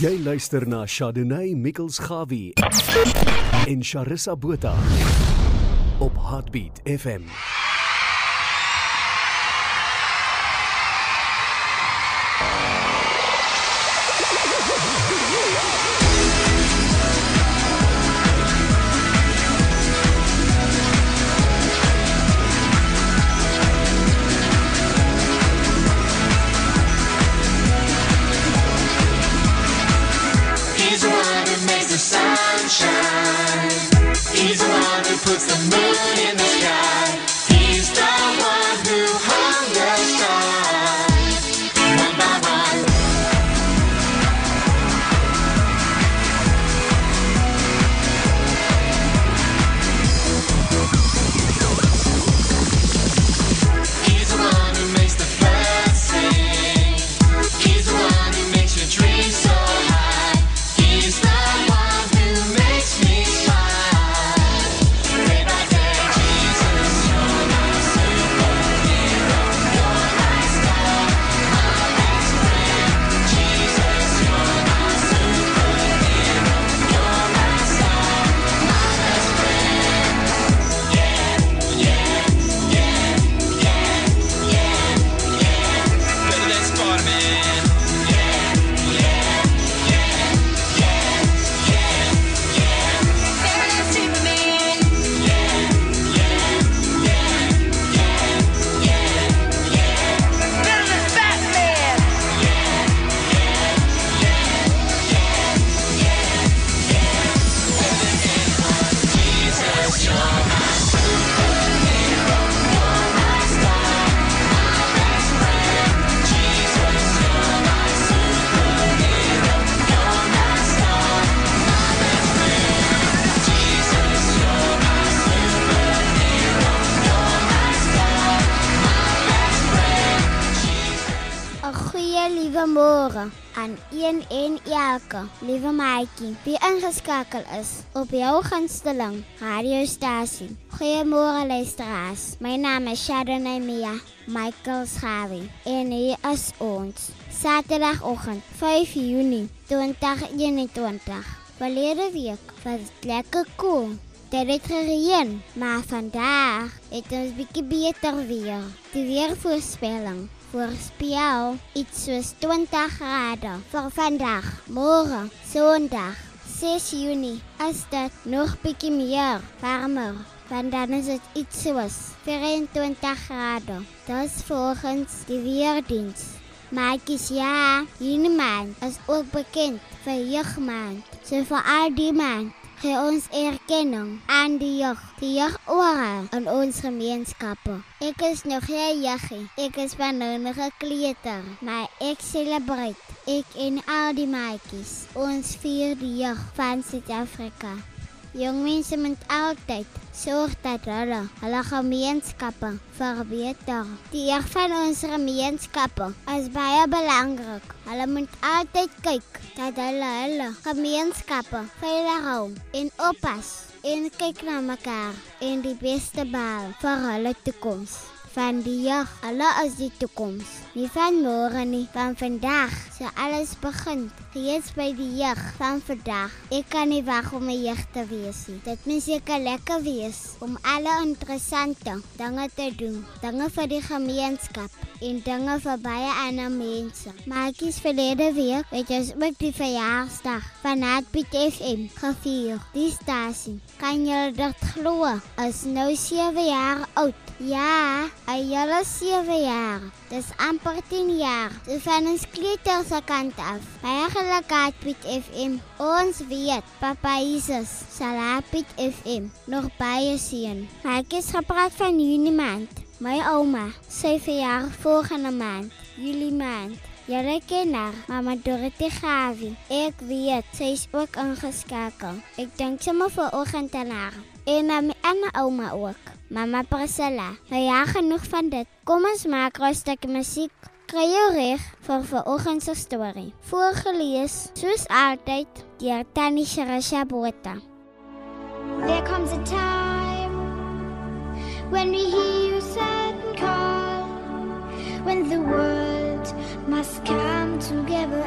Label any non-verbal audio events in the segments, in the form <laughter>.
Jy luister na Chardonnay Mikkels Gawie en Charissa Botha op Heartbeat FM. It's a aan een en elke liewe maatjie wie ingeskakel is op jou gunsteling radiostasie. Goeiemôre luisteraars. My naam is Sharon Mia Michael Schawi en hier is ons. Saterdagoggend 5 Junie 2021. Verlede week was dit lekker koel. Dit het gereën, maar vandag het ons bietjie beter weer. Die weervoorspelling voorspel iets soos 20 grade vir vandag, môre, Sondag, 6 Junie. As dit nog bietjie meer warmer, want dan is dit iets soos 24 grade. Dis volgens die weerdiens. Maatjies, ja, hierdie maand is ook bekend vir jeugmaand. So vir al die maand gee ons erkenning aan die jeug, die jeug oral in ons gemeenskappe. Ek is nog geen jeggie, ek is van nou nog 'n kleuter, maar ek celebrate ek en al die maatjies. Ons vier die jeug van Suid-Afrika. Jong mense moet altyd sorg dat hulle hulle gemeenskappe verbeter. Die jeug van ons gemeenskappe is baie belangrik. Hulle moet altyd kyk dat hulle hulle gemeenskappe veilig hou en oppas en kyk na mekaar en die beste bal vir hulle toekoms. Van die jeug, hulle is die toekoms. Nie van môre nie, van vandag. So alles begin reeds by die jeug van vandag. Ek kan nie wag om 'n jeug te wees nie. Dit moet seker lekker wees om alle interessante dinge te doen. Dinge vir die gemeenskap en dinge vir baie ander mense. Maatjies verlede week het ons ook die verjaarsdag van Heartbeat FM gevier. Die stasie, kan jy dit glo, is nou 7 jaar oud. Ja, hy julle 7 jaar. Dis amper 10 jaar. So van ons kleuter se kant af. Baie geluk Heartbeat FM. Ons weet, Papa Jesus sal Heartbeat FM nog baie sien. Ek is gepraat van Junie maand. My ouma, sy verjaar volgende maand, Julie maand. Julle ken haar, Mama Dorothy Gawie. Ek weet, sy is ook ingeskakel. Ek dink sommer vir oggend aan haar. En aan my ander ouma ook, Mama Priscilla. Nou ja, genoeg van dit. Kom ons maak 'n stukkie musiek. Kry jou reg vir vanoggend se storie. Voorgeles, soos altyd, deur Tannie Sharasha Botha. There comes a time when we hear you and call, when the world must come together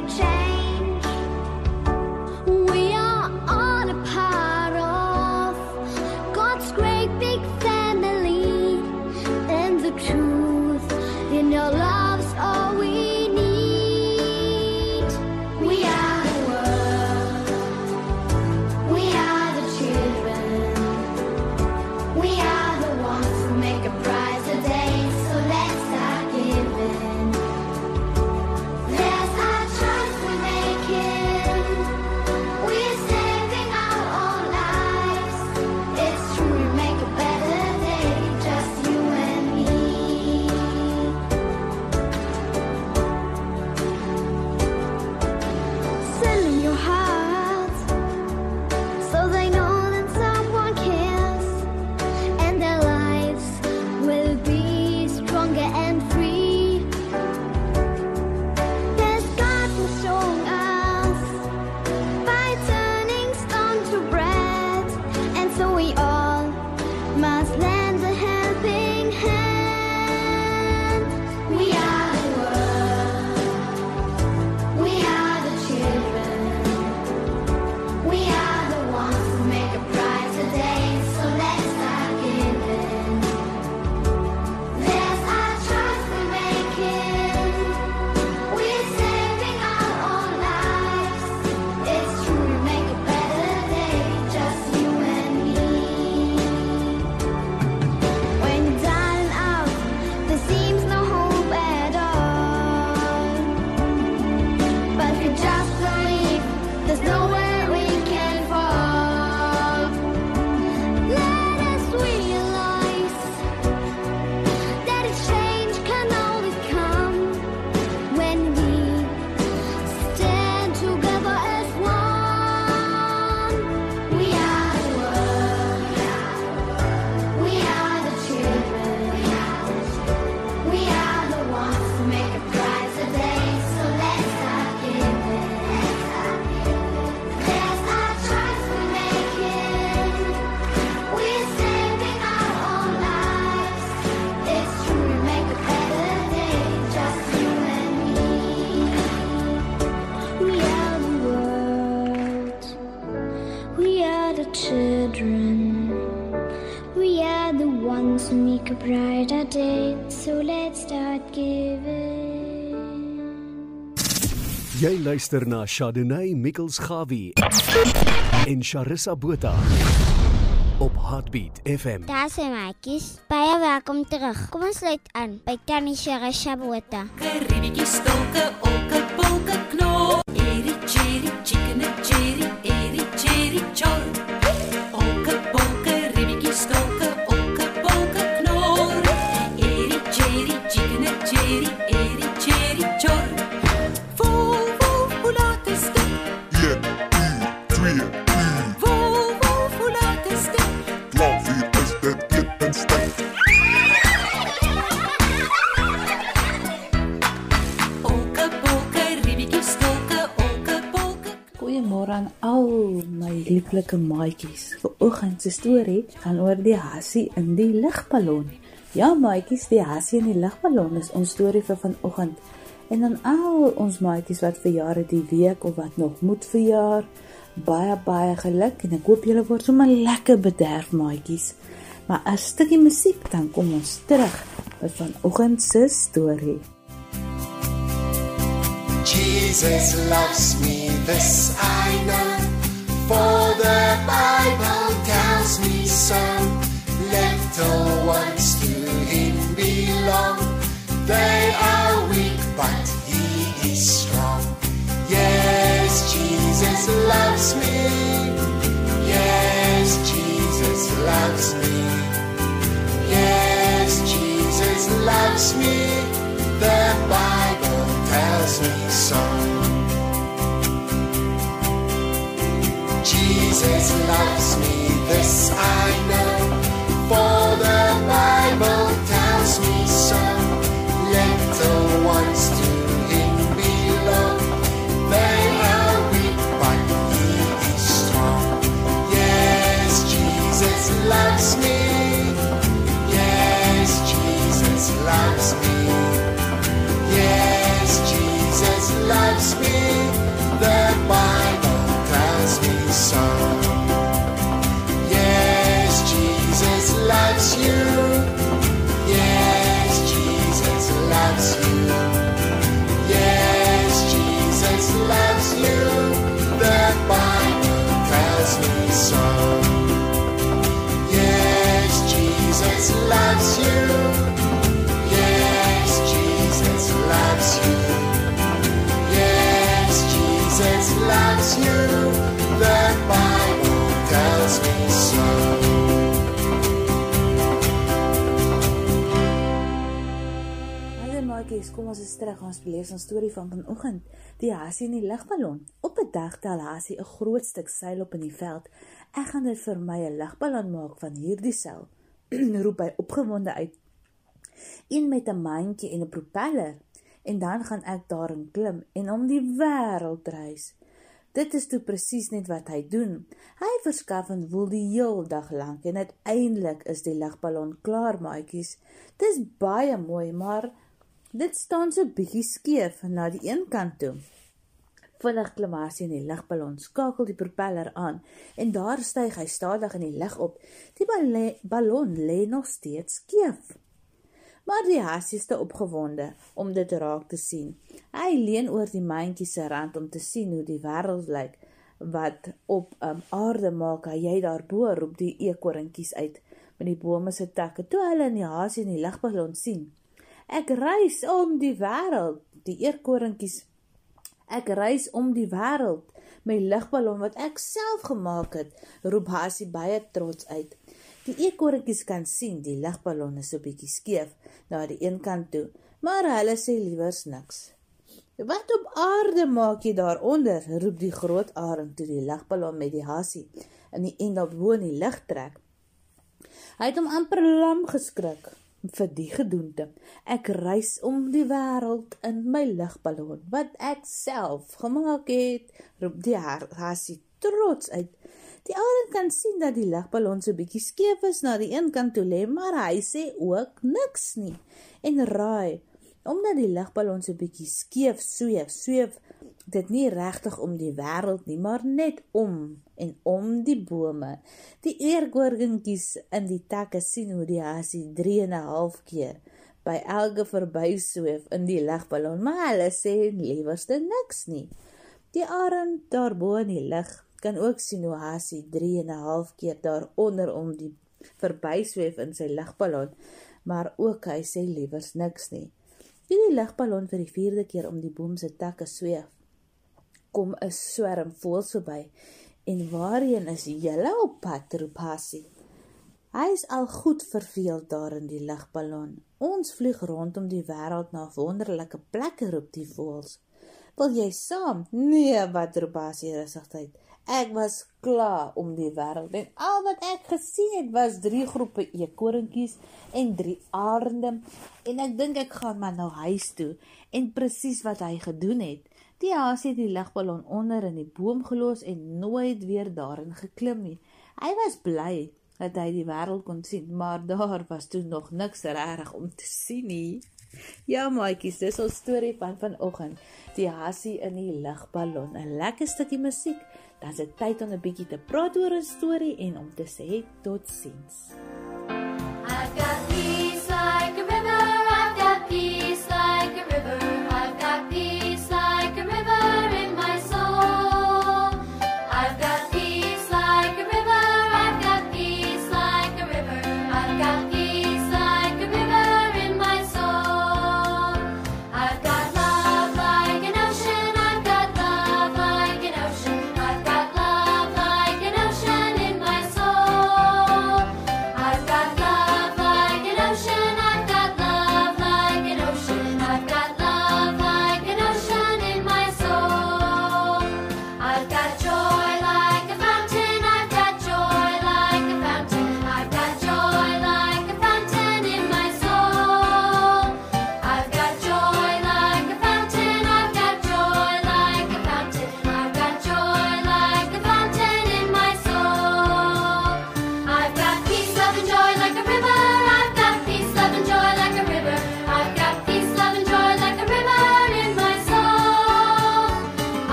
could change. Jy luister na Chardonnay Mikkels Gawie en Charissa Botha op Heartbeat FM. Daar sê maatjies, baie welkom terug. Kom ons sluit aan by Tannie Sharasha Botha. Karibiki stokke, my lieflike maatjies. Vanoggend se storie gaan oor die hassie in die lugballon. Ja maatjies, die hassie in die lugballon is ons storie vir vanoggend. En dan al ons maatjies wat verjaar het die week of wat nog moet verjaar, baie baie geluk en ek hoop julle word sommer lekker bederf maatjies. Maar 'n stukkie musiek dan kom ons terug by vanoggend se storie. Jesus loves me, this I know. For the Bible tells me so. Little ones to him belong. They are weak, but he is strong. Yes, Jesus loves me. Yes, Jesus loves me. Loves me, this I know. Loves you. The Bible tells me so. Maatjies, kom ons is terug. Ons beleef ons storie van vanoggend. Die hasie in die lugballon. Op 'n dag tel hasie 'n groot stuk seil op in die veld. Ek gaan dit vir my 'n lugballon maak van hierdie seil. <clears throat> roep hy opgewonde uit. Een met 'n mandjie en 'n propeller en dan gaan ek daarin klim en om die wêreld reis. Dit is toe presies net wat hy doen. Hy verskaf en woel die heel dag lank en uiteindelik is die lugballon klaar, maatjies. Dis baie mooi, maar dit staan so bietjie skeef na die een kant toe. Vinnig klim Hasie in die lugballon, skakel die propeller aan en daar styg hy stadig in die lug op. Die ballon lê nog steeds skeef. Maar die Hasie is te opgewonde om dit raak te sien. Hy leun oor die mandjie se rand om te sien hoe die wêreld lyk wat op um, aarde maak. Hy daarbo roep die eekorntjies uit met die bome se takke toe hulle in die Hasie in die lugballon sien. Ek reis om die wêreld, die eekorntjies Ek reis om die wêreld. My lugballon wat ek self gemaak het, roep Hasie baie trots uit. Die eekorntjies kan sien die lugballon is 'n bietjie skeef na die een kant toe, maar hulle sê liewers niks. Wat op aarde maak jy daaronder? roep die groot arend toe die lugballon met die Hasie in die end op bo in die lug trek. Hy het hom amper lam geskrik vir die gedoente. Ek reis om die wêreld in my lugballon wat ek self gemaak het, roep die Hasie trots uit. Die arend kan sien dat die lugballon so bietjie skeef is na die een kant toe lê, maar hy sê ook niks nie. En raai, Omdat die lugballon so bietjie skeef sweef, sweef dit nie regtig om die wêreld nie, maar net om en om die bome. Die eergorgentjies in die takke sien hoe die hasie 3 en 'n half keer by elke verbysweef in die lugballon, maar hulle sê liewerste niks nie. Die arend daarbo in die lug kan ook sien hoe hasie 3 en 'n half keer daaronder om die verbysweef in sy lugballon, maar ook hy sê liewers niks nie. Toe die lugballon vir die 4de keer om die boom se takke sweef, kom 'n swerm voëls verby. En waarheen is julle op pad, roep Hassie. Hy is al goed verveel daar in die lugballon. Ons vlieg rondom die wêreld na wonderlike plekke, roep die voëls. Wil jy saam? Nee, wat roep Hassie rusigheid. Ek was klaar om die wêreld en al wat ek gesien het was drie groepe eekorntjies en drie arende en ek dink ek gaan maar nou huis toe en presies wat hy gedoen het Die haas het die lugballon onder in die boom gelos en nooit weer daarin geklim nie. Hy was bly dat hy die wêreld kon sien, maar daar was toe nog niks reg om te sien nie. Ja, maatjies, dis ons storie van vanoggend. Die hasie in die lugballon, 'n lekker stukkie musiek. Dan is dit tyd om 'n bietjie te praat oor 'n storie en om te sê totsiens. I've got peace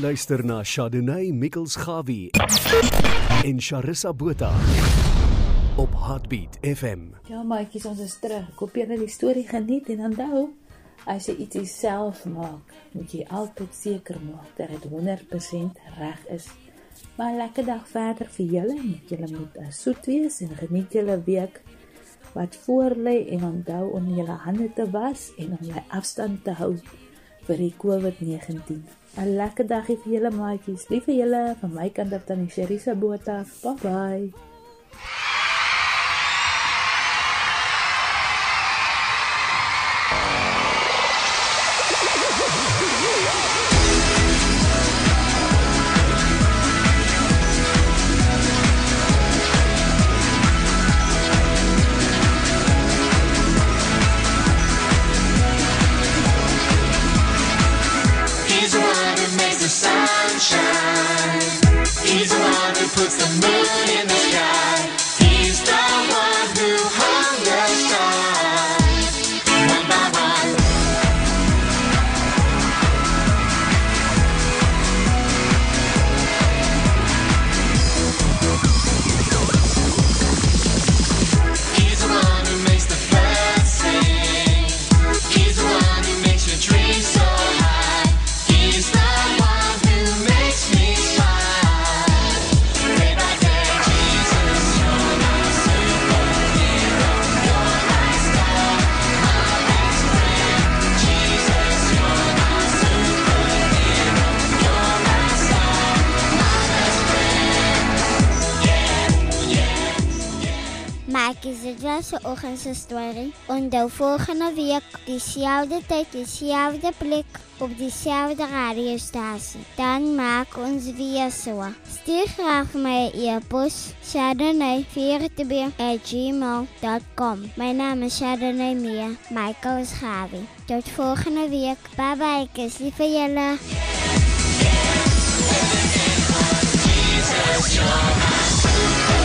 luister na Chardonnay Mikkels Gawie en Charissa Botha op Heartbeat FM. Ja, maatjies, ons is terug. Ek hoop julle het die storie geniet en onthou, as jy ietsie self maak, moet jy altyd seker maak dat dit 100% reg is. Maar lekker dag verder vir julle. Moet julle moet uh, soet wees en geniet julle week wat voorlê en onthou om julle hande te was en om jy afstand te hou vir die COVID-19. 'n Lekker dagie vir julle maatjies. Lief vir julle van my kant af dan die Sherisa Botha. Bye bye. Maatjies, dit was 'n oggend se storie. Onthou volgende week dieselfde tyd, dieselfde plek op dieselfde radiostasie. Dan maak ons weer so. Stuur graag vir my 'n e-pos shadownight4tb@gmail.com. My naam is Shadownight Mia. Michael is Gavi. Tot volgende week. Bye bye. Kus lief vir julle. Jesus, you're my